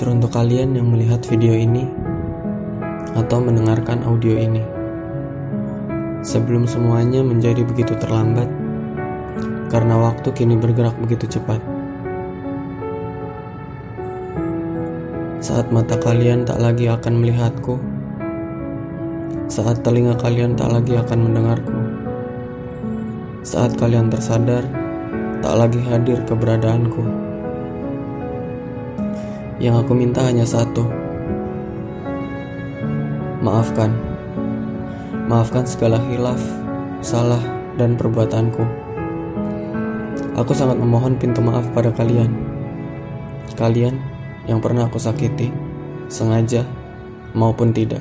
Teruntuk kalian yang melihat video ini atau mendengarkan audio ini, sebelum semuanya menjadi begitu terlambat, karena waktu kini bergerak begitu cepat. Saat mata kalian tak lagi akan melihatku, saat telinga kalian tak lagi akan mendengarku, saat kalian tersadar tak lagi hadir keberadaanku. Yang aku minta hanya satu. Maafkan. Maafkan segala hilaf, salah, dan perbuatanku. Aku sangat memohon pintu maaf pada kalian. Kalian yang pernah aku sakiti, sengaja maupun tidak.